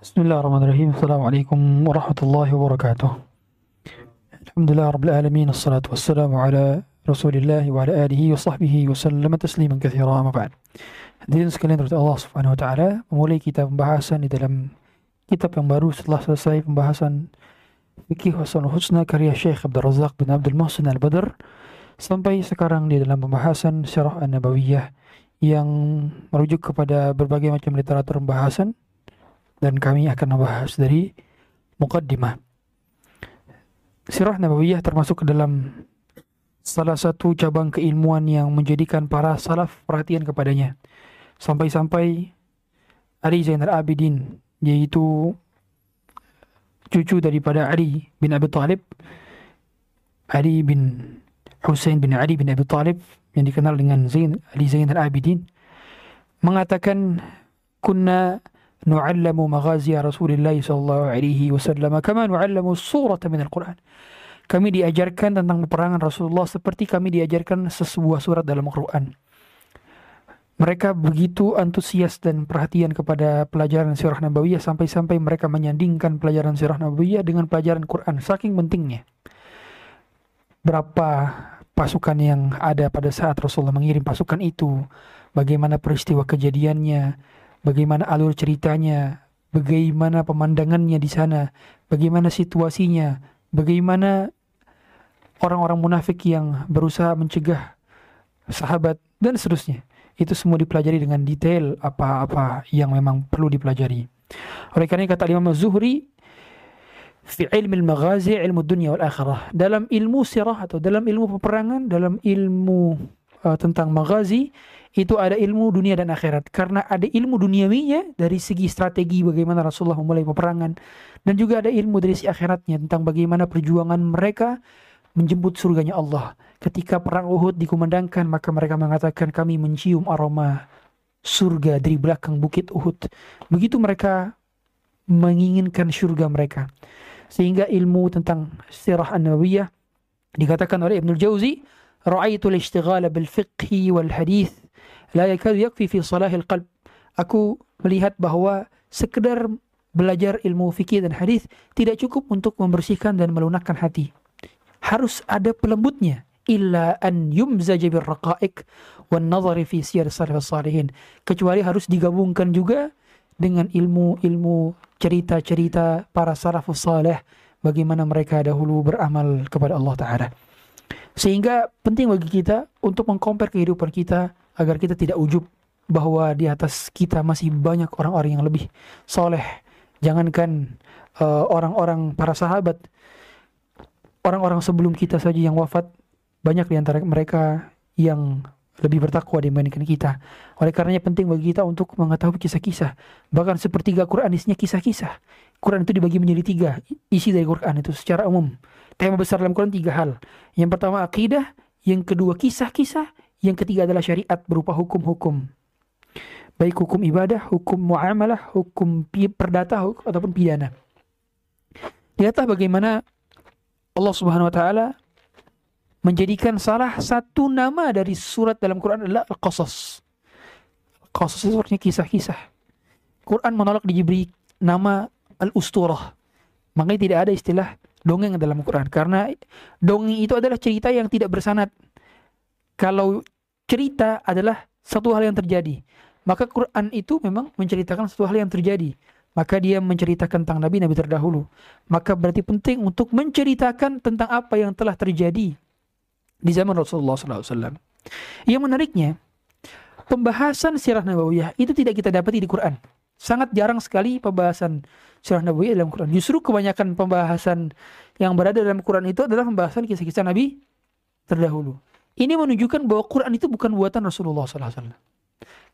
Bismillahirrahmanirrahim. Assalamualaikum warahmatullahi wabarakatuh. Alhamdulillah rabbil alamin. Assalatu wassalamu ala Rasulillah wa ala alihi wa sahbihi wa sallam tasliman katsira amma ba'd. Hadirin sekalian dari Allah Subhanahu wa taala, memulai kita pembahasan di dalam kitab yang baru setelah selesai pembahasan Fikih Hasanul Husna karya Syekh Abdul Razak bin Abdul Muhsin Al-Badr sampai sekarang di dalam pembahasan Syarah An-Nabawiyah yang merujuk kepada berbagai macam literatur pembahasan dan kami akan membahas dari mukaddimah. Sirah Nabawiyah termasuk ke dalam salah satu cabang keilmuan yang menjadikan para salaf perhatian kepadanya. Sampai-sampai Ali Zainal Abidin, yaitu cucu daripada Ali bin Abi Talib, Ali bin Hussein bin Ali bin Abi Talib, yang dikenal dengan Zain, Ali Zainal Abidin, mengatakan, Kunna nu'allamu maghazia Rasulullah sallallahu alaihi wasallam kama nu'allamu surata min al-Quran. Kami diajarkan tentang peperangan Rasulullah seperti kami diajarkan sebuah surat dalam Al-Quran. Mereka begitu antusias dan perhatian kepada pelajaran sirah Nabawiyah sampai-sampai mereka menyandingkan pelajaran sirah Nabawiyah dengan pelajaran Quran. Saking pentingnya. Berapa pasukan yang ada pada saat Rasulullah mengirim pasukan itu, bagaimana peristiwa kejadiannya, bagaimana alur ceritanya, bagaimana pemandangannya di sana, bagaimana situasinya, bagaimana orang-orang munafik yang berusaha mencegah sahabat dan seterusnya. Itu semua dipelajari dengan detail apa-apa yang memang perlu dipelajari. Oleh karena kata Imam Zuhri, fi ilmu al-maghazi ilmu dunia wal akhirah. Dalam ilmu sirah atau dalam ilmu peperangan, dalam ilmu uh, tentang maghazi itu ada ilmu dunia dan akhirat. Karena ada ilmu duniawinya dari segi strategi bagaimana Rasulullah memulai peperangan dan juga ada ilmu dari sisi akhiratnya tentang bagaimana perjuangan mereka menjemput surganya Allah. Ketika perang Uhud dikumandangkan, maka mereka mengatakan kami mencium aroma surga dari belakang bukit Uhud. Begitu mereka menginginkan surga mereka. Sehingga ilmu tentang sirah an-nabawiyah dikatakan oleh Ibnu Jauzi, "Ra'aitu al-ishtighala bil fiqhi wal hadith la yakadu yakfi fi salahil qalb." Aku melihat bahwa sekedar belajar ilmu fikih dan hadis tidak cukup untuk membersihkan dan melunakkan hati. Harus ada pelembutnya. Illa an yumzaja bir raqa'iq wan nazari fi siyar salaf salihin kecuali harus digabungkan juga dengan ilmu-ilmu cerita-cerita para salafus saleh bagaimana mereka dahulu beramal kepada Allah taala. Sehingga penting bagi kita untuk mengkompar kehidupan kita agar kita tidak ujub bahwa di atas kita masih banyak orang-orang yang lebih soleh jangankan uh, orang-orang para sahabat orang-orang sebelum kita saja yang wafat banyak di antara mereka yang lebih bertakwa dibandingkan kita. Oleh karenanya penting bagi kita untuk mengetahui kisah-kisah. Bahkan sepertiga Quran isinya kisah-kisah. Quran itu dibagi menjadi tiga. Isi dari Quran itu secara umum. Tema besar dalam Quran tiga hal. Yang pertama akidah, yang kedua kisah-kisah, yang ketiga adalah syariat berupa hukum-hukum. Baik hukum ibadah, hukum muamalah, hukum perdata ataupun pidana. Lihatlah bagaimana Allah Subhanahu wa taala menjadikan salah satu nama dari surat dalam Quran adalah Al-Qasas. Qasas itu artinya kisah-kisah. Quran menolak diberi nama Al-Usturah. Makanya tidak ada istilah dongeng dalam Quran karena dongeng itu adalah cerita yang tidak bersanad. Kalau cerita adalah satu hal yang terjadi, maka Quran itu memang menceritakan satu hal yang terjadi maka dia menceritakan tentang nabi-nabi terdahulu. Maka berarti penting untuk menceritakan tentang apa yang telah terjadi di zaman Rasulullah SAW. Yang menariknya, pembahasan sirah nabawiyah itu tidak kita dapati di Quran. Sangat jarang sekali pembahasan sirah nabawiyah dalam Quran. Justru kebanyakan pembahasan yang berada dalam Quran itu adalah pembahasan kisah-kisah Nabi terdahulu. Ini menunjukkan bahwa Quran itu bukan buatan Rasulullah SAW.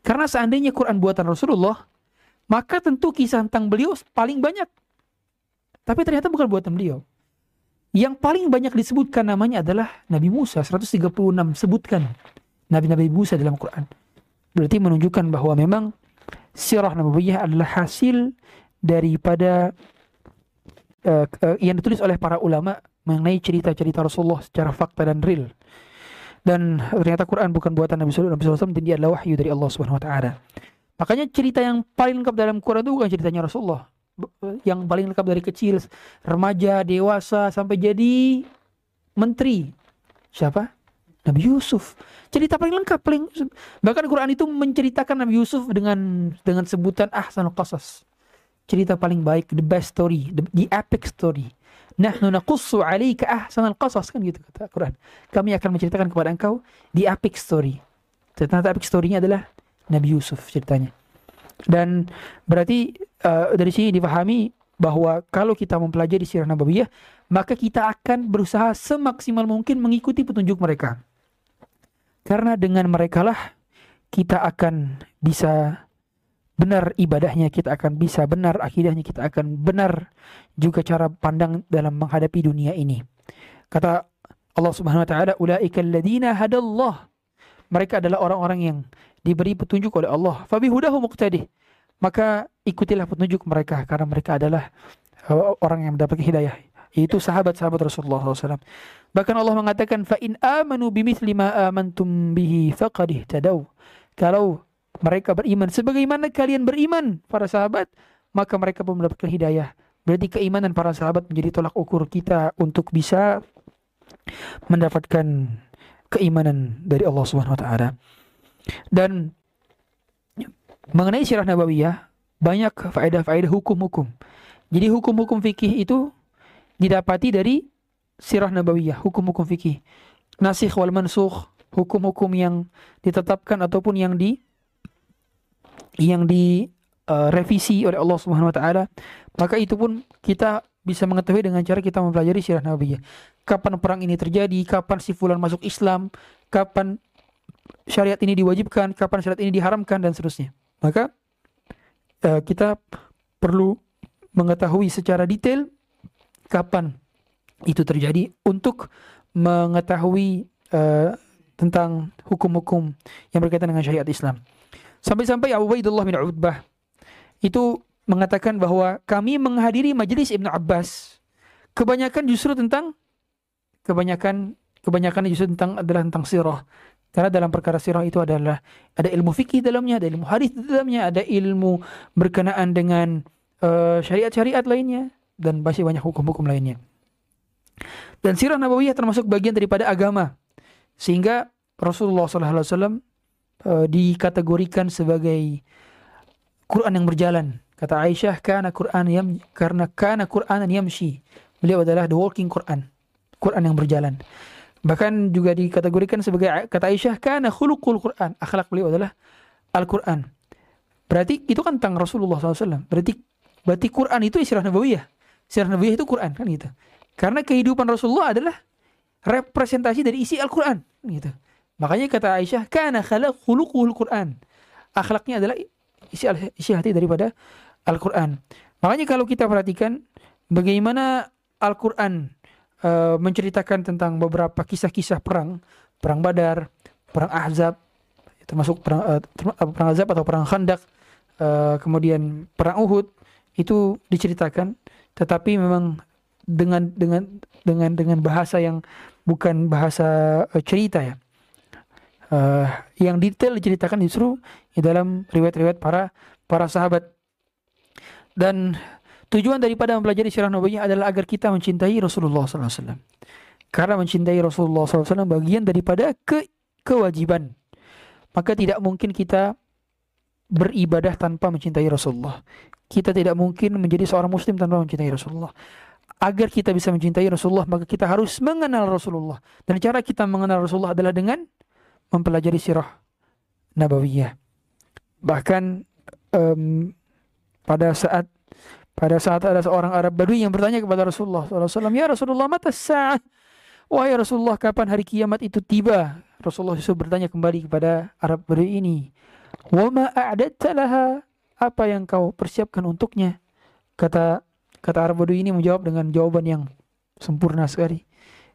Karena seandainya Quran buatan Rasulullah, maka tentu kisah tentang beliau paling banyak. Tapi ternyata bukan buatan beliau. Yang paling banyak disebutkan namanya adalah Nabi Musa, 136 sebutkan Nabi-Nabi Musa dalam Quran. Berarti menunjukkan bahwa memang sirah Nabawiyah adalah hasil daripada uh, uh, yang ditulis oleh para ulama mengenai cerita-cerita Rasulullah secara fakta dan real. Dan ternyata Quran bukan buatan Nabi SAW, Nabi SAW dia adalah wahyu dari Allah Subhanahu wa taala. Makanya cerita yang paling lengkap dalam Quran itu bukan ceritanya Rasulullah. Yang paling lengkap dari kecil, remaja, dewasa, sampai jadi menteri. Siapa? Nabi Yusuf. Cerita paling lengkap, paling bahkan Quran itu menceritakan Nabi Yusuf dengan dengan sebutan ahsanul qasas. Cerita paling baik, the best story, the, the epic story. Nahnu naqussu 'alaika ahsanal qasas kan gitu kata Quran. Kami akan menceritakan kepada engkau the epic story. Ternyata epic story-nya adalah Nabi Yusuf ceritanya. Dan berarti uh, dari sini dipahami bahwa kalau kita mempelajari sirah nabawiyah, maka kita akan berusaha semaksimal mungkin mengikuti petunjuk mereka. Karena dengan mereka lah kita akan bisa benar ibadahnya, kita akan bisa benar akidahnya, kita akan benar juga cara pandang dalam menghadapi dunia ini. Kata Allah Subhanahu wa taala, "Ulaika alladziina hadallah." Mereka adalah orang-orang yang diberi petunjuk oleh Allah. Fabihudahu muqtadih. Maka ikutilah petunjuk mereka karena mereka adalah uh, orang yang mendapat hidayah. Itu sahabat-sahabat Rasulullah SAW. Bahkan Allah mengatakan, fa in amanu bimithli ma amantum bihi faqad ihtadaw. Kalau mereka beriman sebagaimana kalian beriman para sahabat maka mereka pun mendapatkan hidayah berarti keimanan para sahabat menjadi tolak ukur kita untuk bisa mendapatkan keimanan dari Allah Subhanahu wa taala dan mengenai sirah nabawiyah banyak faedah-faedah hukum-hukum jadi hukum-hukum fikih itu didapati dari sirah nabawiyah hukum-hukum fikih nasikh wal mansukh hukum-hukum yang ditetapkan ataupun yang di yang direvisi uh, oleh Allah Subhanahu wa taala, maka itu pun kita bisa mengetahui dengan cara kita mempelajari sirah nabawiyah. Kapan perang ini terjadi, kapan si fulan masuk Islam, kapan syariat ini diwajibkan, kapan syariat ini diharamkan dan seterusnya. Maka uh, kita perlu mengetahui secara detail kapan itu terjadi untuk mengetahui uh, tentang hukum-hukum yang berkaitan dengan syariat Islam. Sampai-sampai Abu Ubaidullah bin Utbah itu mengatakan bahwa kami menghadiri majelis Ibnu Abbas kebanyakan justru tentang kebanyakan kebanyakan justru tentang adalah tentang sirah. Karena dalam perkara sirah itu adalah ada ilmu fikih dalamnya, ada ilmu hadis di dalamnya, ada ilmu berkenaan dengan uh, syariat-syariat lainnya dan masih banyak hukum-hukum lainnya. Dan sirah nabawiyah termasuk bagian daripada agama. Sehingga Rasulullah SAW uh, dikategorikan sebagai Quran yang berjalan. Kata Aisyah, karena Quran yang karena karena Quran yamshi. Beliau adalah the walking Quran. Quran yang berjalan. Bahkan juga dikategorikan sebagai kata Aisyah, karena khuluqul Quran. Akhlak beliau adalah Al-Quran. Berarti itu kan tentang Rasulullah SAW. Berarti berarti Quran itu istilah nabawiyah. Istilah nabawiyah itu Quran kan gitu. Karena kehidupan Rasulullah adalah representasi dari isi Al-Quran gitu. Makanya kata Aisyah, "Kana khalaq khuluquhul Quran." Akhlaknya adalah isi, isi hati daripada Al-Quran. Makanya kalau kita perhatikan bagaimana Al-Quran uh, menceritakan tentang beberapa kisah-kisah perang, perang Badar, perang Ahzab, termasuk perang, uh, perang Ahzab atau perang Khandak, uh, kemudian perang Uhud itu diceritakan, tetapi memang dengan dengan dengan dengan bahasa yang bukan bahasa uh, cerita ya uh, yang detail diceritakan justru di dalam riwayat-riwayat para para sahabat. Dan tujuan daripada mempelajari sirah nabawiyah adalah agar kita mencintai Rasulullah SAW. Karena mencintai Rasulullah SAW bagian daripada ke kewajiban. Maka tidak mungkin kita beribadah tanpa mencintai Rasulullah. Kita tidak mungkin menjadi seorang muslim tanpa mencintai Rasulullah. Agar kita bisa mencintai Rasulullah, maka kita harus mengenal Rasulullah. Dan cara kita mengenal Rasulullah adalah dengan mempelajari sirah nabawiyah. Bahkan um, pada saat pada saat ada seorang Arab Badui yang bertanya kepada Rasulullah SAW, Ya Rasulullah, mata saat? Wahai Rasulullah, kapan hari kiamat itu tiba? Rasulullah SAW bertanya kembali kepada Arab Badui ini, Wama a'adatta laha? Apa yang kau persiapkan untuknya? Kata kata Arab Badui ini menjawab dengan jawaban yang sempurna sekali.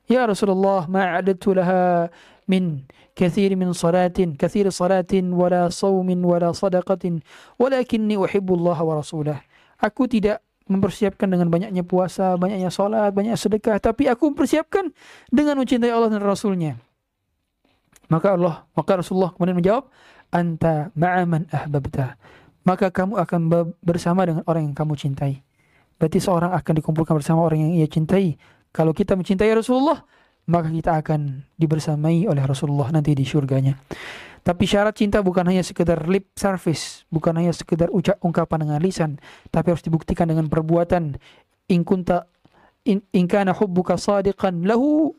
Ya Rasulullah, ma'adatu laha min كثير من صلاة كثير صلاة ولا صوم ولا صدقة ولكني أحب الله ورسوله aku tidak mempersiapkan dengan banyaknya puasa, banyaknya salat, banyak sedekah, tapi aku mempersiapkan dengan mencintai Allah dan Rasulnya. Maka Allah, maka Rasulullah kemudian menjawab, anta ma'aman ahbabta. Maka kamu akan bersama dengan orang yang kamu cintai. Berarti seorang akan dikumpulkan bersama orang yang ia cintai. Kalau kita mencintai Rasulullah, maka kita akan dibersamai oleh Rasulullah nanti di surganya. Tapi syarat cinta bukan hanya sekedar lip service, bukan hanya sekedar ucap ungkapan dengan lisan, tapi harus dibuktikan dengan perbuatan. In kunta in, in kana hubbuka sadiqan lahu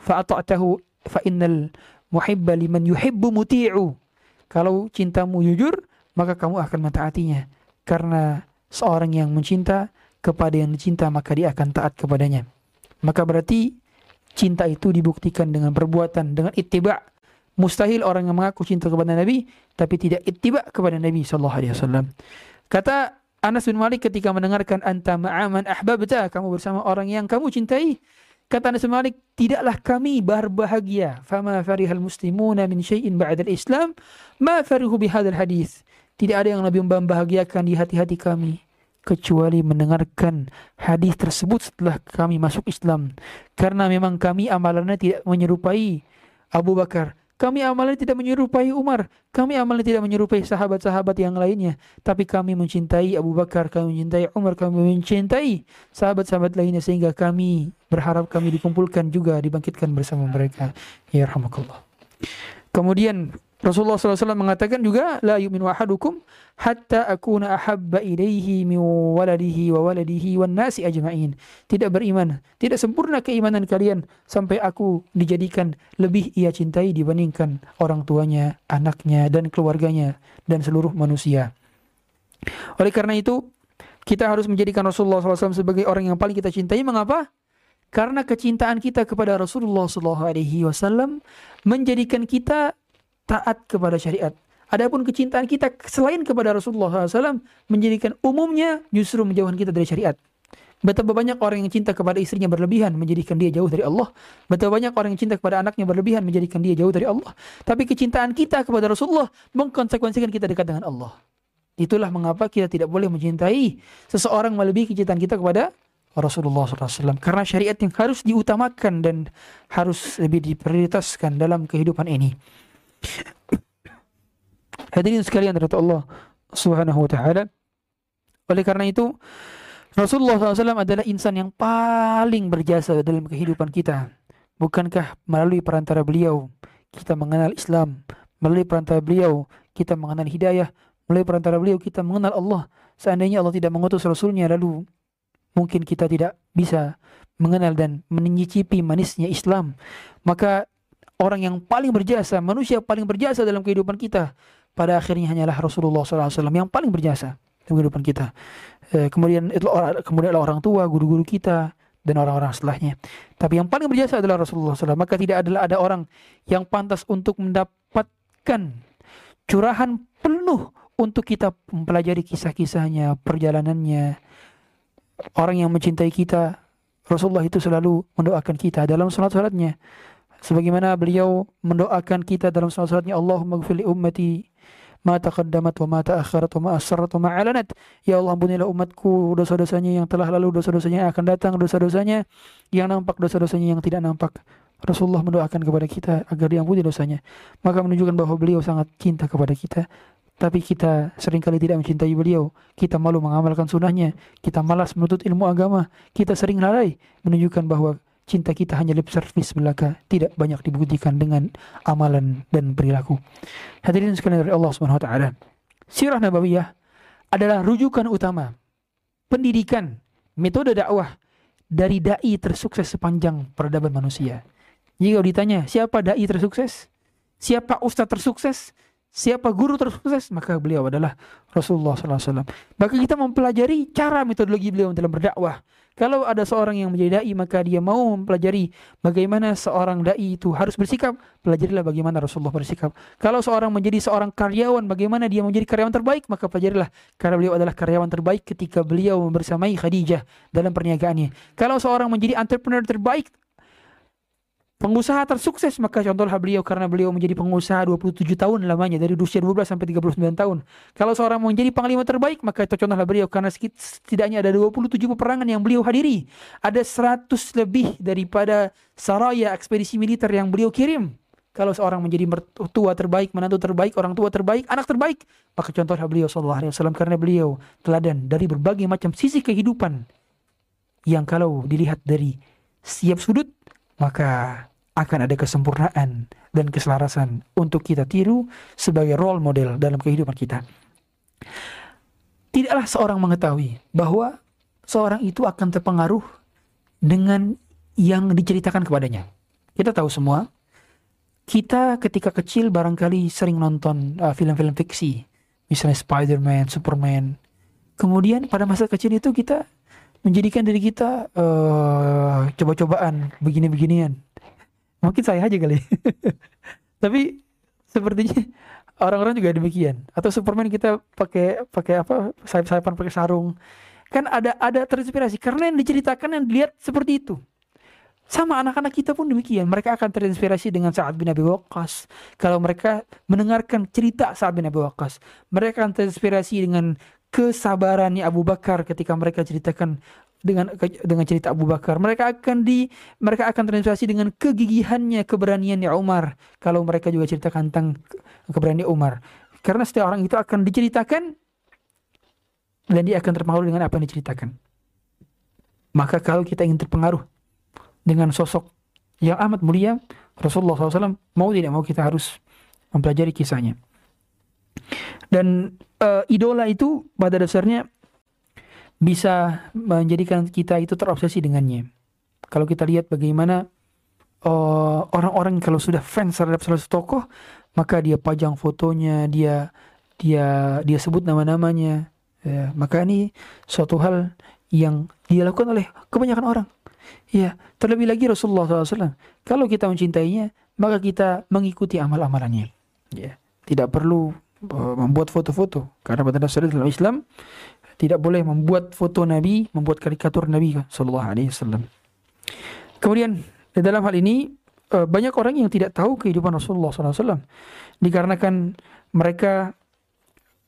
fa'ata'tahu fa innal muhibba liman yuhibbu muti'u. Kalau cintamu jujur, maka kamu akan mentaatinya. Karena seorang yang mencinta kepada yang dicinta, maka dia akan taat kepadanya. Maka berarti cinta itu dibuktikan dengan perbuatan, dengan ittiba' Mustahil orang yang mengaku cinta kepada Nabi tapi tidak ittiba kepada Nabi sallallahu alaihi wasallam. Kata Anas bin Malik ketika mendengarkan anta ma'aman ahbabta kamu bersama orang yang kamu cintai. Kata Anas bin Malik tidaklah kami berbahagia. Fama farihal muslimuna min syai'in ba'da al-islam ma farihu bihadzal hadis. Tidak ada yang lebih membahagiakan di hati-hati kami kecuali mendengarkan hadis tersebut setelah kami masuk Islam. Karena memang kami amalannya tidak menyerupai Abu Bakar kami amalnya tidak menyerupai Umar. Kami amalnya tidak menyerupai sahabat-sahabat yang lainnya. Tapi kami mencintai Abu Bakar, kami mencintai Umar, kami mencintai sahabat-sahabat lainnya. Sehingga kami berharap kami dikumpulkan juga, dibangkitkan bersama mereka. Ya rahmatullah. Kemudian Rasulullah SAW mengatakan juga la yu'minu ahadukum hatta akuna ahabba ilaihi min waladihi wa waladihi wan. Tidak beriman, tidak sempurna keimanan kalian sampai aku dijadikan lebih ia cintai dibandingkan orang tuanya, anaknya dan keluarganya dan seluruh manusia. Oleh karena itu, kita harus menjadikan Rasulullah SAW sebagai orang yang paling kita cintai. Mengapa? Karena kecintaan kita kepada Rasulullah SAW menjadikan kita taat kepada syariat. Adapun kecintaan kita selain kepada Rasulullah SAW menjadikan umumnya justru menjauhkan kita dari syariat. Betapa banyak orang yang cinta kepada istrinya berlebihan menjadikan dia jauh dari Allah. Betapa banyak orang yang cinta kepada anaknya berlebihan menjadikan dia jauh dari Allah. Tapi kecintaan kita kepada Rasulullah mengkonsekuensikan kita dekat dengan Allah. Itulah mengapa kita tidak boleh mencintai seseorang melebihi kecintaan kita kepada Rasulullah SAW. Karena syariat yang harus diutamakan dan harus lebih diprioritaskan dalam kehidupan ini. Hadirin sekalian dari Allah Subhanahu wa taala. Oleh karena itu, Rasulullah SAW adalah insan yang paling berjasa dalam kehidupan kita. Bukankah melalui perantara beliau kita mengenal Islam, melalui perantara beliau kita mengenal hidayah, melalui perantara beliau kita mengenal Allah. Seandainya Allah tidak mengutus Rasulnya lalu mungkin kita tidak bisa mengenal dan menyicipi manisnya Islam. Maka orang yang paling berjasa, manusia paling berjasa dalam kehidupan kita, pada akhirnya hanyalah Rasulullah SAW yang paling berjasa dalam kehidupan kita. E, kemudian itu kemudian adalah orang tua, guru-guru kita, dan orang-orang setelahnya. Tapi yang paling berjasa adalah Rasulullah SAW. Maka tidak adalah ada orang yang pantas untuk mendapatkan curahan penuh untuk kita mempelajari kisah-kisahnya, perjalanannya. Orang yang mencintai kita, Rasulullah itu selalu mendoakan kita dalam salat-salatnya sebagaimana beliau mendoakan kita dalam salat-salatnya Allahumma gfir li ummati ma taqaddamat wa ma ta'akharat wa ma asarrat wa ma alanat ya Allah ampunilah umatku dosa-dosanya yang telah lalu dosa-dosanya yang akan datang dosa-dosanya yang nampak dosa-dosanya yang tidak nampak Rasulullah mendoakan kepada kita agar diampuni dosanya maka menunjukkan bahwa beliau sangat cinta kepada kita tapi kita sering kali tidak mencintai beliau. Kita malu mengamalkan sunnahnya. Kita malas menuntut ilmu agama. Kita sering lalai menunjukkan bahwa cinta kita hanya lip service belaka, tidak banyak dibuktikan dengan amalan dan perilaku. Hadirin sekalian dari Allah Subhanahu wa taala. Sirah Nabawiyah adalah rujukan utama pendidikan metode dakwah dari dai tersukses sepanjang peradaban manusia. Jika ditanya siapa dai tersukses, siapa ustaz tersukses, siapa guru tersukses, maka beliau adalah Rasulullah SAW. Maka kita mempelajari cara metodologi beliau dalam berdakwah, kalau ada seorang yang menjadi dai maka dia mau mempelajari bagaimana seorang dai itu harus bersikap, pelajarilah bagaimana Rasulullah bersikap. Kalau seorang menjadi seorang karyawan, bagaimana dia menjadi karyawan terbaik, maka pelajarilah karena beliau adalah karyawan terbaik ketika beliau bersamai Khadijah dalam perniagaannya. Kalau seorang menjadi entrepreneur terbaik, pengusaha tersukses maka contohlah beliau karena beliau menjadi pengusaha 27 tahun lamanya dari usia 12 sampai 39 tahun. Kalau seorang mau menjadi panglima terbaik maka contohlah beliau karena setidaknya ada 27 peperangan yang beliau hadiri. Ada 100 lebih daripada saraya ekspedisi militer yang beliau kirim Kalau seorang menjadi mertua terbaik, menantu terbaik, orang tua terbaik, anak terbaik, maka contohnya beliau sallallahu alaihi wasallam karena beliau teladan dari berbagai macam sisi kehidupan yang kalau dilihat dari setiap sudut maka akan ada kesempurnaan dan keselarasan untuk kita tiru sebagai role model dalam kehidupan kita. Tidaklah seorang mengetahui bahwa seorang itu akan terpengaruh dengan yang diceritakan kepadanya. Kita tahu semua kita ketika kecil barangkali sering nonton uh, film-film uh, fiksi, misalnya Spider-Man, Superman. Kemudian pada masa kecil itu kita menjadikan diri kita uh, coba-cobaan begini-beginian. Mungkin saya aja kali. Tapi sepertinya orang-orang juga demikian. Atau Superman kita pakai pakai apa sayap-sayapan pakai sarung. Kan ada ada terinspirasi karena yang diceritakan yang dilihat seperti itu. Sama anak-anak kita pun demikian. Mereka akan terinspirasi dengan Sa'ad bin Abi Waqqas. Kalau mereka mendengarkan cerita Sa'ad bin Abi Waqqas. Mereka akan terinspirasi dengan kesabarannya Abu Bakar ketika mereka ceritakan dengan dengan cerita Abu Bakar. Mereka akan di mereka akan terinspirasi dengan kegigihannya, keberaniannya Umar. Kalau mereka juga ceritakan tentang keberanian Umar. Karena setiap orang itu akan diceritakan dan dia akan terpengaruh dengan apa yang diceritakan. Maka kalau kita ingin terpengaruh dengan sosok yang amat mulia Rasulullah SAW mau tidak mau kita harus mempelajari kisahnya dan uh, idola itu pada dasarnya bisa menjadikan kita itu terobsesi dengannya kalau kita lihat bagaimana eh, orang-orang kalau sudah fans terhadap salah satu tokoh maka dia pajang fotonya dia dia dia sebut nama-namanya ya, maka ini suatu hal yang dilakukan oleh kebanyakan orang Ya, terlebih lagi Rasulullah SAW. Kalau kita mencintainya, maka kita mengikuti amal-amalannya. Ya, tidak perlu uh, membuat foto-foto karena pada dasarnya dalam Islam tidak boleh membuat foto Nabi, membuat karikatur Nabi Sallallahu Alaihi Wasallam. Kemudian di dalam hal ini uh, banyak orang yang tidak tahu kehidupan Rasulullah SAW dikarenakan mereka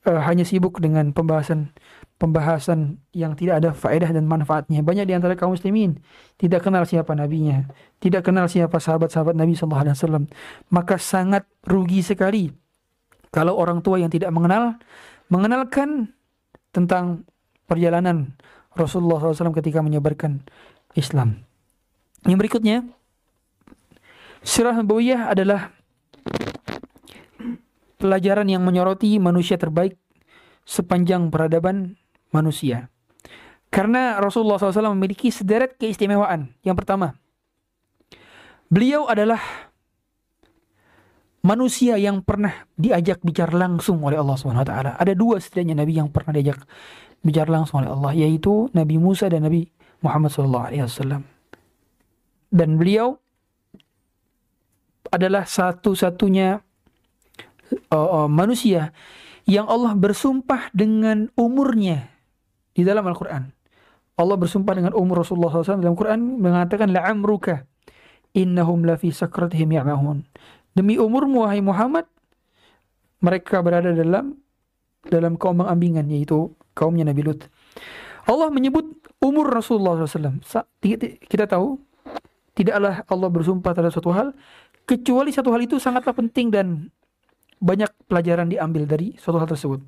uh, hanya sibuk dengan pembahasan pembahasan yang tidak ada faedah dan manfaatnya. Banyak di antara kaum muslimin tidak kenal siapa nabinya, tidak kenal siapa sahabat-sahabat Nabi sallallahu alaihi wasallam. Maka sangat rugi sekali kalau orang tua yang tidak mengenal mengenalkan tentang perjalanan Rasulullah SAW ketika menyebarkan Islam. Yang berikutnya, Sirah Nabawiyah adalah pelajaran yang menyoroti manusia terbaik sepanjang peradaban manusia. Karena Rasulullah SAW memiliki sederet keistimewaan. Yang pertama, beliau adalah manusia yang pernah diajak bicara langsung oleh Allah Subhanahu wa taala. Ada dua setidaknya nabi yang pernah diajak bicara langsung oleh Allah, yaitu Nabi Musa dan Nabi Muhammad SAW. Dan beliau adalah satu-satunya uh, uh, manusia yang Allah bersumpah dengan umurnya di dalam Al-Quran. Allah bersumpah dengan umur Rasulullah SAW dalam Al-Quran mengatakan la'amruka innahum lafi sakratihim ya'mahun. Demi umurmu wahai Muhammad mereka berada dalam dalam kaum ambingan yaitu kaumnya Nabi Lut. Allah menyebut umur Rasulullah SAW. Kita tahu tidaklah Allah bersumpah terhadap suatu hal kecuali satu hal itu sangatlah penting dan banyak pelajaran diambil dari suatu hal tersebut.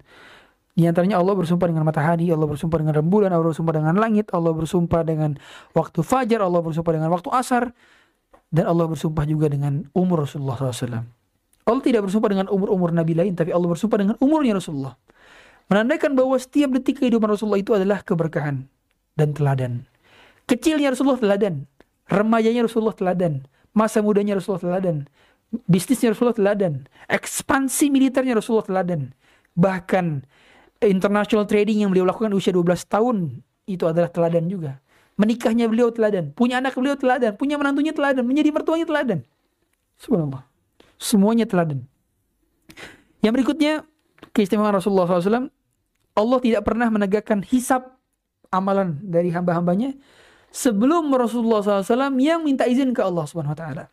Di antaranya Allah bersumpah dengan matahari, Allah bersumpah dengan rembulan, Allah bersumpah dengan langit, Allah bersumpah dengan waktu fajar, Allah bersumpah dengan waktu asar, dan Allah bersumpah juga dengan umur Rasulullah SAW. Allah tidak bersumpah dengan umur-umur Nabi lain, tapi Allah bersumpah dengan umurnya Rasulullah. Menandakan bahwa setiap detik kehidupan Rasulullah itu adalah keberkahan dan teladan. Kecilnya Rasulullah teladan, remajanya Rasulullah teladan, masa mudanya Rasulullah teladan, bisnisnya Rasulullah teladan, ekspansi militernya Rasulullah teladan, bahkan international trading yang beliau lakukan usia 12 tahun itu adalah teladan juga. Menikahnya beliau teladan, punya anak beliau teladan, punya menantunya teladan, menjadi mertuanya teladan. Subhanallah. Semuanya teladan. Yang berikutnya, keistimewaan Rasulullah SAW, Allah tidak pernah menegakkan hisap amalan dari hamba-hambanya sebelum Rasulullah SAW yang minta izin ke Allah Subhanahu Wa Taala.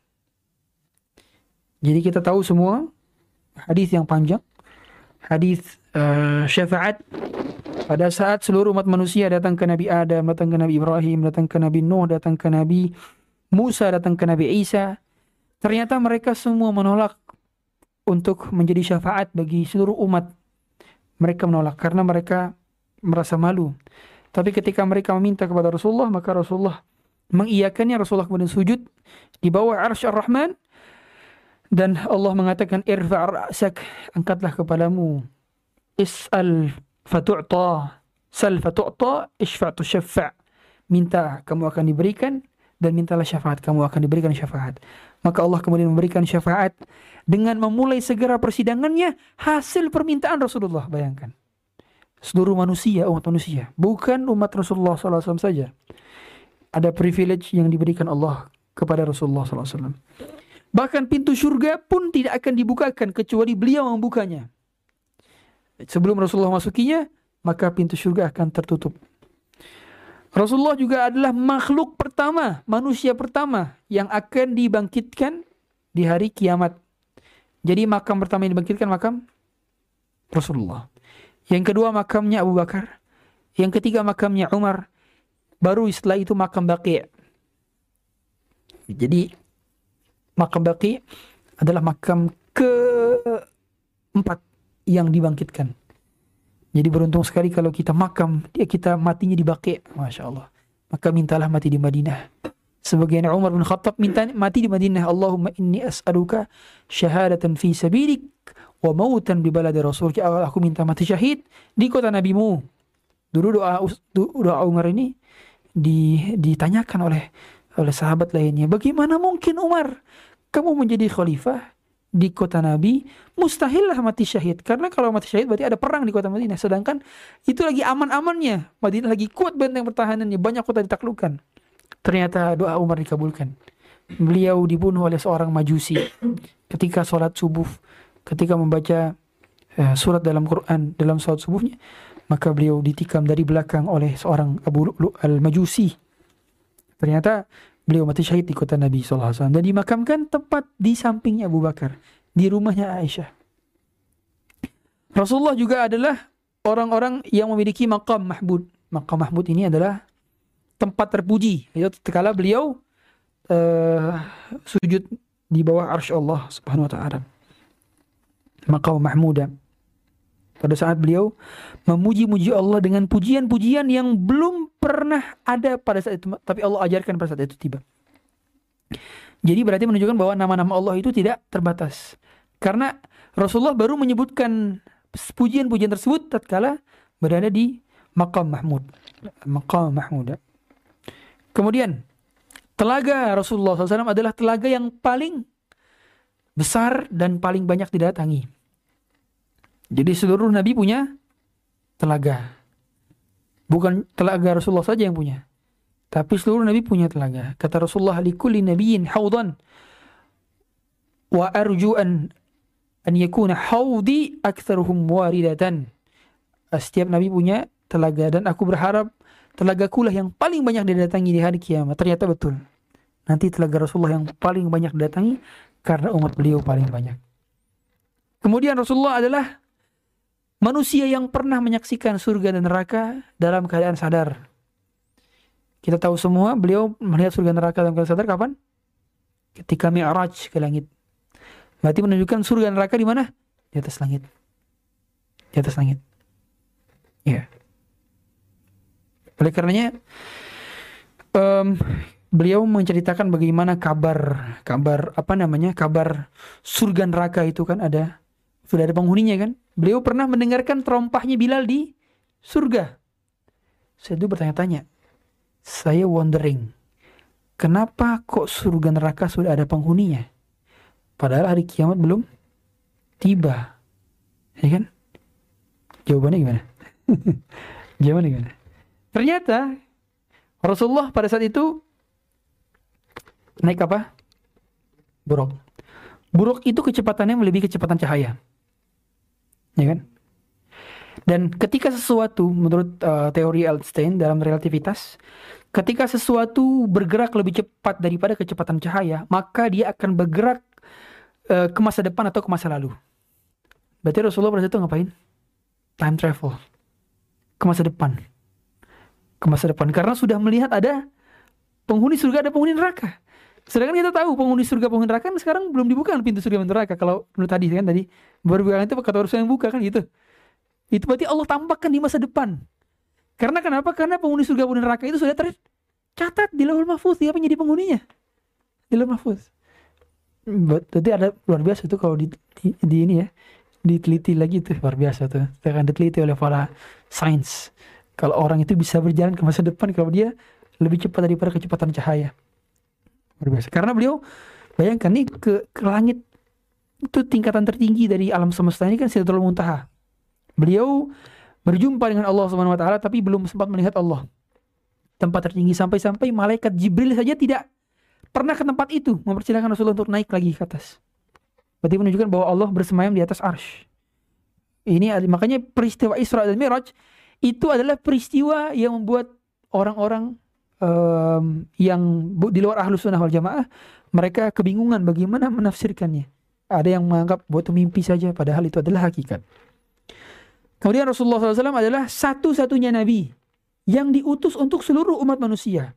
Jadi kita tahu semua hadis yang panjang, hadis uh, syafaat pada saat seluruh umat manusia datang ke Nabi Adam, datang ke Nabi Ibrahim, datang ke Nabi Nuh, datang ke Nabi Musa, datang ke Nabi Isa. Ternyata mereka semua menolak untuk menjadi syafaat bagi seluruh umat. Mereka menolak karena mereka merasa malu. Tapi ketika mereka meminta kepada Rasulullah, maka Rasulullah mengiyakannya. Rasulullah kemudian sujud di bawah arsy ar-Rahman dan Allah mengatakan irfa' ra'sak angkatlah kepalamu is'al fatu'ta sal fatu'ta isfa' tusyaffa' minta kamu akan diberikan dan mintalah syafaat kamu akan diberikan syafaat maka Allah kemudian memberikan syafaat dengan memulai segera persidangannya hasil permintaan Rasulullah. Bayangkan. Seluruh manusia, umat manusia. Bukan umat Rasulullah SAW saja. Ada privilege yang diberikan Allah kepada Rasulullah SAW. Bahkan pintu surga pun tidak akan dibukakan kecuali beliau membukanya. Sebelum Rasulullah masukinya, maka pintu surga akan tertutup. Rasulullah juga adalah makhluk pertama, manusia pertama yang akan dibangkitkan di hari kiamat. Jadi makam pertama yang dibangkitkan makam Rasulullah. Yang kedua makamnya Abu Bakar. Yang ketiga makamnya Umar. Baru setelah itu makam Baqi. Jadi makam Baqi adalah makam keempat yang dibangkitkan. Jadi beruntung sekali kalau kita makam, dia kita matinya di Baqi. Masya Allah. Maka mintalah mati di Madinah. Sebagian Umar bin Khattab minta mati di Madinah. Allahumma inni as'aluka syahadatan fi sabilik wa mautan bi baladi rasul. Allah, aku minta mati syahid di kota nabimu. Dulu doa doa Umar ini di, ditanyakan oleh oleh sahabat lainnya. Bagaimana mungkin Umar kamu menjadi khalifah di kota Nabi, mustahil lah mati syahid. Karena kalau mati syahid berarti ada perang di kota Madinah. Sedangkan itu lagi aman-amannya. Madinah lagi kuat benteng pertahanannya. Banyak kota ditaklukkan. Ternyata doa Umar dikabulkan. Beliau dibunuh oleh seorang majusi ketika sholat subuh. Ketika membaca uh, surat dalam Quran dalam sholat subuhnya. Maka beliau ditikam dari belakang oleh seorang Abu Lu'lu al-Majusi. Ternyata Beliau mati syahid di kota Nabi SAW dan dimakamkan tepat di sampingnya Abu Bakar di rumahnya Aisyah. Rasulullah juga adalah orang-orang yang memiliki makam mahmud. Makam mahmud ini adalah tempat terpuji. Itu ketika beliau uh, sujud di bawah arsy Allah Subhanahu wa taala. Maqam mahmuda. Pada saat beliau memuji-muji Allah dengan pujian-pujian yang belum pernah ada pada saat itu, tapi Allah ajarkan pada saat itu tiba. Jadi berarti menunjukkan bahwa nama-nama Allah itu tidak terbatas. Karena Rasulullah baru menyebutkan pujian-pujian tersebut tatkala berada di Maqam Mahmud. Maqam Mahmud. Kemudian, telaga Rasulullah SAW adalah telaga yang paling besar dan paling banyak didatangi. Jadi seluruh nabi punya telaga. Bukan telaga Rasulullah saja yang punya. Tapi seluruh nabi punya telaga. Kata Rasulullah likulli nabiyyin haudan wa arju an an yakuna haudi aktsaruhum waridatan. Setiap nabi punya telaga dan aku berharap telagaku lah yang paling banyak didatangi di hari kiamat. Ternyata betul. Nanti telaga Rasulullah yang paling banyak didatangi karena umat beliau paling banyak. Kemudian Rasulullah adalah manusia yang pernah menyaksikan surga dan neraka dalam keadaan sadar. Kita tahu semua beliau melihat surga dan neraka dalam keadaan sadar kapan? Ketika Mi'raj ke langit. Berarti menunjukkan surga dan neraka di mana? Di atas langit. Di atas langit. Ya. Oleh karenanya um, beliau menceritakan bagaimana kabar kabar apa namanya kabar surga neraka itu kan ada sudah ada penghuninya kan Beliau pernah mendengarkan terompahnya Bilal di surga. Saya itu bertanya-tanya. Saya wondering. Kenapa kok surga neraka sudah ada penghuninya? Padahal hari kiamat belum tiba. Ya kan? Jawabannya gimana? Jawabannya gimana? Ternyata Rasulullah pada saat itu naik apa? Buruk. Buruk itu kecepatannya melebihi kecepatan cahaya ya kan? Dan ketika sesuatu menurut uh, teori Einstein dalam relativitas, ketika sesuatu bergerak lebih cepat daripada kecepatan cahaya, maka dia akan bergerak uh, ke masa depan atau ke masa lalu. Berarti Rasulullah pada itu ngapain? Time travel ke masa depan. Ke masa depan karena sudah melihat ada penghuni surga ada penghuni neraka. Sedangkan kita tahu penghuni surga penghuni neraka kan sekarang belum dibuka pintu surga penghuni neraka. Kalau menurut tadi kan tadi baru bukan itu kata Rasul yang buka kan gitu. Itu berarti Allah tampakkan di masa depan. Karena kenapa? Karena penghuni surga penghuni neraka itu sudah tercatat di Lauhul Mahfuz siapa yang jadi penghuninya. Di Lauhul Mahfuz. Berarti ada luar biasa tuh kalau di, di, di ini ya diteliti lagi tuh luar biasa tuh. Akan diteliti oleh para sains. Kalau orang itu bisa berjalan ke masa depan kalau dia lebih cepat daripada kecepatan cahaya luar biasa. Karena beliau bayangkan nih ke, ke langit. Itu tingkatan tertinggi dari alam semesta ini kan Sidratul Muntaha. Beliau berjumpa dengan Allah Subhanahu wa taala tapi belum sempat melihat Allah. Tempat tertinggi sampai-sampai malaikat Jibril saja tidak pernah ke tempat itu. Mempersilahkan Rasulullah untuk naik lagi ke atas. Berarti menunjukkan bahwa Allah bersemayam di atas arsh. Ini makanya peristiwa Isra dan Miraj itu adalah peristiwa yang membuat orang-orang um, yang di luar ahlus sunnah wal jamaah mereka kebingungan bagaimana menafsirkannya. Ada yang menganggap bahwa itu mimpi saja padahal itu adalah hakikat. Kemudian Rasulullah SAW adalah satu-satunya nabi yang diutus untuk seluruh umat manusia.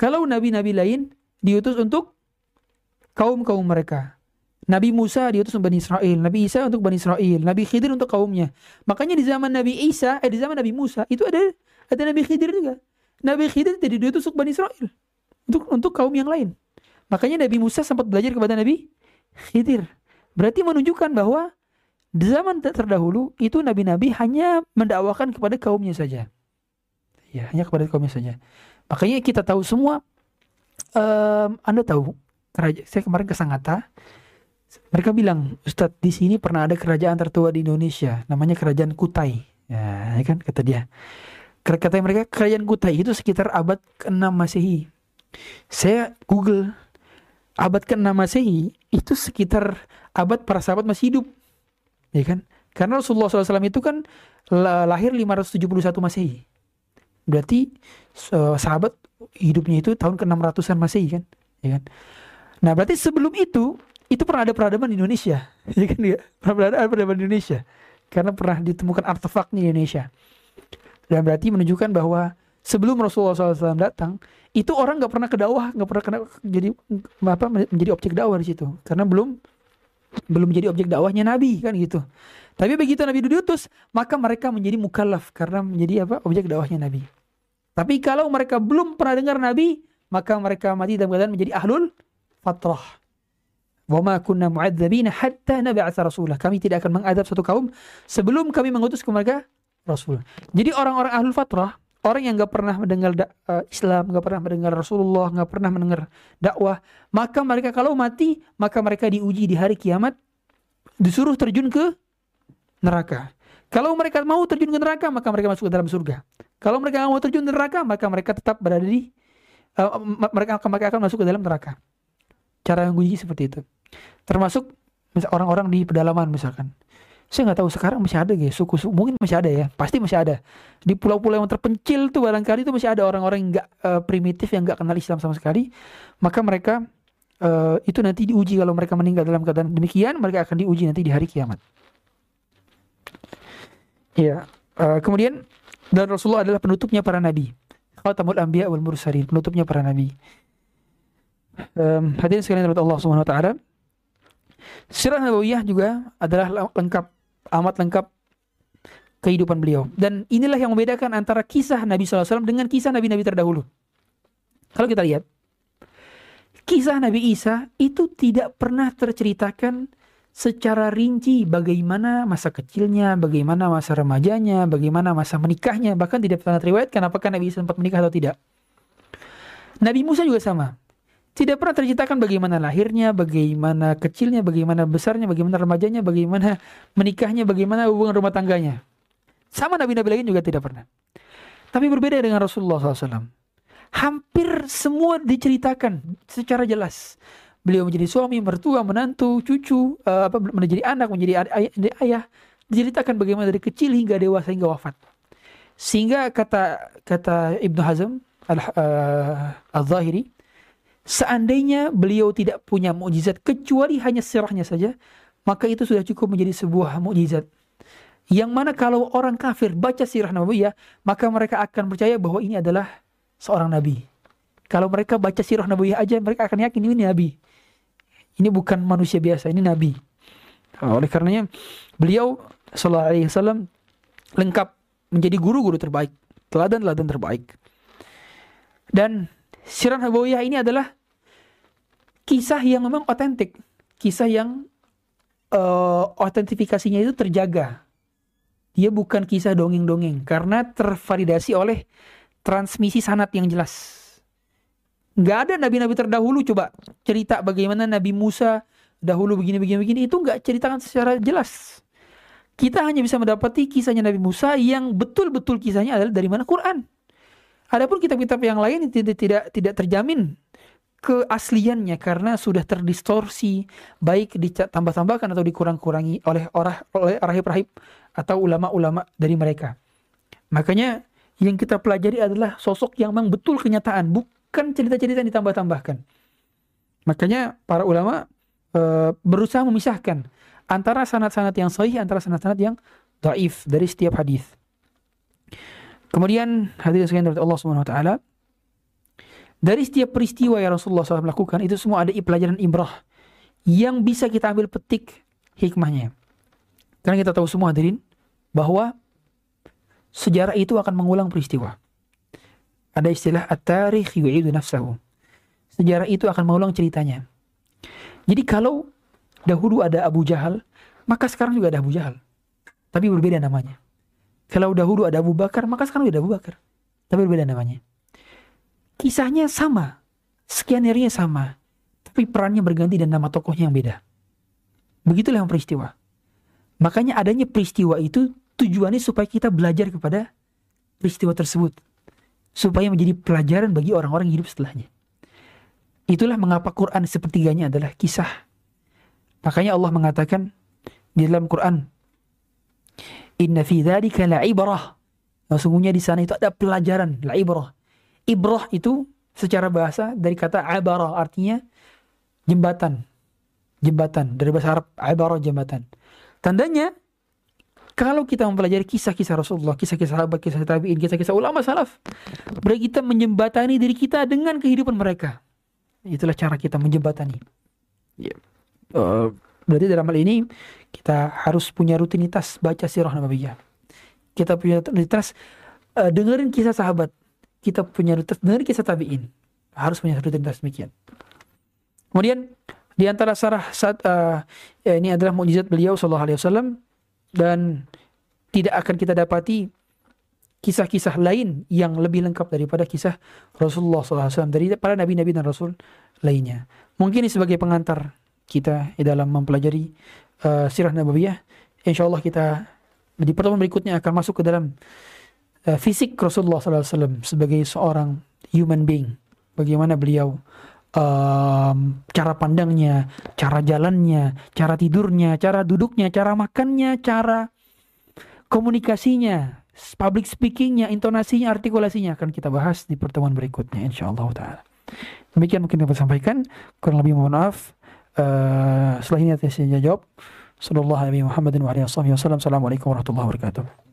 Kalau nabi-nabi lain diutus untuk kaum-kaum mereka. Nabi Musa diutus untuk Bani Israel, Nabi Isa untuk Bani Israel, Nabi Khidir untuk kaumnya. Makanya di zaman Nabi Isa, eh di zaman Nabi Musa itu ada ada Nabi Khidir juga. Nabi Khidir jadi dia tusuk Bani Israel untuk untuk kaum yang lain. Makanya Nabi Musa sempat belajar kepada Nabi Khidir. Berarti menunjukkan bahwa di zaman terdahulu itu nabi-nabi hanya mendakwakan kepada kaumnya saja. Ya, hanya kepada kaumnya saja. Makanya kita tahu semua um, Anda tahu kerajaan saya kemarin ke Sangatta mereka bilang, Ustadz di sini pernah ada kerajaan tertua di Indonesia, namanya Kerajaan Kutai. Ya, ya kan kata dia kata mereka kerajaan Kutai itu sekitar abad ke-6 Masehi. Saya Google abad ke-6 Masehi itu sekitar abad para sahabat masih hidup. Ya kan? Karena Rasulullah SAW itu kan lahir 571 Masehi. Berarti sahabat hidupnya itu tahun ke-600-an Masehi kan? Ya kan? Nah, berarti sebelum itu itu pernah ada peradaban di Indonesia. Ya kan ya? Pernah ada peradaban di Indonesia. Karena pernah ditemukan artefaknya di Indonesia. Dan berarti menunjukkan bahwa sebelum Rasulullah SAW datang, itu orang nggak pernah ke dakwah, nggak pernah kena jadi apa menjadi objek dakwah di situ, karena belum belum menjadi objek dakwahnya Nabi kan gitu. Tapi begitu Nabi diutus, maka mereka menjadi mukallaf karena menjadi apa objek dakwahnya Nabi. Tapi kalau mereka belum pernah dengar Nabi, maka mereka mati dalam keadaan menjadi ahlul fatrah. Wa ma kunna mu'adzabina hatta nab'atsa rasulah. Kami tidak akan mengadab satu kaum sebelum kami mengutus ke mereka Rasul. Jadi orang-orang ahlul fatrah, orang yang nggak pernah mendengar uh, Islam, nggak pernah mendengar Rasulullah, nggak pernah mendengar dakwah, maka mereka kalau mati, maka mereka diuji di hari kiamat, disuruh terjun ke neraka. Kalau mereka mau terjun ke neraka, maka mereka masuk ke dalam surga. Kalau mereka mau terjun ke neraka, maka mereka tetap berada di uh, mereka mereka akan masuk ke dalam neraka. Cara yang uji seperti itu. Termasuk orang-orang di pedalaman misalkan saya nggak tahu sekarang masih ada guys suku, suku mungkin masih ada ya pasti masih ada. Di pulau-pulau yang terpencil tuh barangkali itu masih ada orang-orang yang nggak uh, primitif yang nggak kenal Islam sama sekali. Maka mereka uh, itu nanti diuji kalau mereka meninggal dalam keadaan demikian mereka akan diuji nanti di hari kiamat. Ya uh, kemudian dan Rasulullah adalah penutupnya para nabi. Khatamul anbiya wal mursalin penutupnya para nabi. Um, hadirin sekalian Allah Subhanahu wa taala. Sirah Nabawiyah juga adalah lengkap amat lengkap kehidupan beliau. Dan inilah yang membedakan antara kisah Nabi SAW dengan kisah Nabi-Nabi terdahulu. Kalau kita lihat, kisah Nabi Isa itu tidak pernah terceritakan secara rinci bagaimana masa kecilnya, bagaimana masa remajanya, bagaimana masa menikahnya, bahkan tidak pernah terriwayatkan apakah Nabi Isa sempat menikah atau tidak. Nabi Musa juga sama. Tidak pernah terceritakan bagaimana lahirnya, bagaimana kecilnya, bagaimana besarnya, bagaimana remajanya, bagaimana menikahnya, bagaimana hubungan rumah tangganya. Sama nabi-nabi lain juga tidak pernah. Tapi berbeda dengan Rasulullah SAW. Hampir semua diceritakan secara jelas. Beliau menjadi suami, mertua, menantu, cucu, uh, apa menjadi anak, menjadi ayah, ayah. Diceritakan bagaimana dari kecil hingga dewasa hingga wafat. Sehingga kata kata Ibnu Hazm al-Zahiri, al, uh, al Seandainya beliau tidak punya mukjizat kecuali hanya sirahnya saja, maka itu sudah cukup menjadi sebuah mukjizat. Yang mana kalau orang kafir baca sirah Nabi ya, maka mereka akan percaya bahwa ini adalah seorang nabi. Kalau mereka baca sirah Nabi aja mereka akan yakin ini Nabi. Ini bukan manusia biasa, ini Nabi. Oleh karenanya beliau Sallallahu Alaihi Wasallam lengkap menjadi guru-guru terbaik, teladan-teladan terbaik. Dan sirah Nabawiyah ini adalah kisah yang memang otentik, kisah yang uh, otentifikasinya itu terjaga. Dia bukan kisah dongeng-dongeng karena tervalidasi oleh transmisi sanat yang jelas. Nggak ada nabi-nabi terdahulu coba cerita bagaimana Nabi Musa dahulu begini begini begini itu nggak ceritakan secara jelas. Kita hanya bisa mendapati kisahnya Nabi Musa yang betul-betul kisahnya adalah dari mana Quran. Adapun kitab-kitab yang lain tidak tidak terjamin keasliannya karena sudah terdistorsi baik ditambah-tambahkan atau dikurang-kurangi oleh orang oleh rahib-rahib atau ulama-ulama dari mereka. Makanya yang kita pelajari adalah sosok yang memang betul kenyataan, bukan cerita-cerita yang ditambah-tambahkan. Makanya para ulama e, berusaha memisahkan antara sanad-sanad yang sahih antara sanad-sanad yang dhaif dari setiap hadis. Kemudian hadirin sekalian dari Allah Subhanahu wa taala dari setiap peristiwa yang Rasulullah SAW lakukan itu semua ada pelajaran ibrah yang bisa kita ambil petik hikmahnya. Karena kita tahu semua hadirin bahwa sejarah itu akan mengulang peristiwa. Ada istilah at-tarikh yu'idu nafsahu. Sejarah itu akan mengulang ceritanya. Jadi kalau dahulu ada Abu Jahal, maka sekarang juga ada Abu Jahal. Tapi berbeda namanya. Kalau dahulu ada Abu Bakar, maka sekarang juga ada Abu Bakar. Tapi berbeda namanya. Kisahnya sama, skenario sama, tapi perannya berganti dan nama tokohnya yang beda. Begitulah yang peristiwa. Makanya adanya peristiwa itu tujuannya supaya kita belajar kepada peristiwa tersebut. Supaya menjadi pelajaran bagi orang-orang yang hidup setelahnya. Itulah mengapa Quran sepertiganya adalah kisah. Makanya Allah mengatakan di dalam Quran, Inna fi dzalika la'ibrah. Sesungguhnya di sana itu ada pelajaran, la'ibrah. Ibrah itu secara bahasa dari kata abara artinya jembatan. Jembatan dari bahasa Arab abara jembatan. Tandanya kalau kita mempelajari kisah-kisah Rasulullah, kisah-kisah sahabat, kisah tabi'in, kisah-kisah ulama salaf, berarti kita menjembatani diri kita dengan kehidupan mereka. Itulah cara kita menjembatani. Yeah. Ya. Uh, berarti dalam hal ini kita harus punya rutinitas baca sirah nabawiyah. Kita punya rutinitas uh, dengerin kisah sahabat, kita punya rutinitas dengan kisah tabi'in. Harus punya rutinitas demikian. Kemudian di antara sarah saat uh, ya ini adalah mukjizat beliau sallallahu alaihi wasallam dan tidak akan kita dapati kisah-kisah lain yang lebih lengkap daripada kisah Rasulullah SAW dari para nabi-nabi dan rasul lainnya. Mungkin ini sebagai pengantar kita dalam mempelajari uh, sirah nabawiyah. Insya Allah kita di pertemuan berikutnya akan masuk ke dalam uh, fisik Rasulullah SAW sebagai seorang human being. Bagaimana beliau um, cara pandangnya, cara jalannya, cara tidurnya, cara duduknya, cara makannya, cara komunikasinya, public speakingnya, intonasinya, artikulasinya akan kita bahas di pertemuan berikutnya insyaallah taala. Demikian mungkin dapat sampaikan. Kurang lebih mohon maaf. Uh, setelah ini saya jawab. Sallallahu alaihi Muhammadin wa alihi wasallam. Assalamualaikum warahmatullahi wabarakatuh.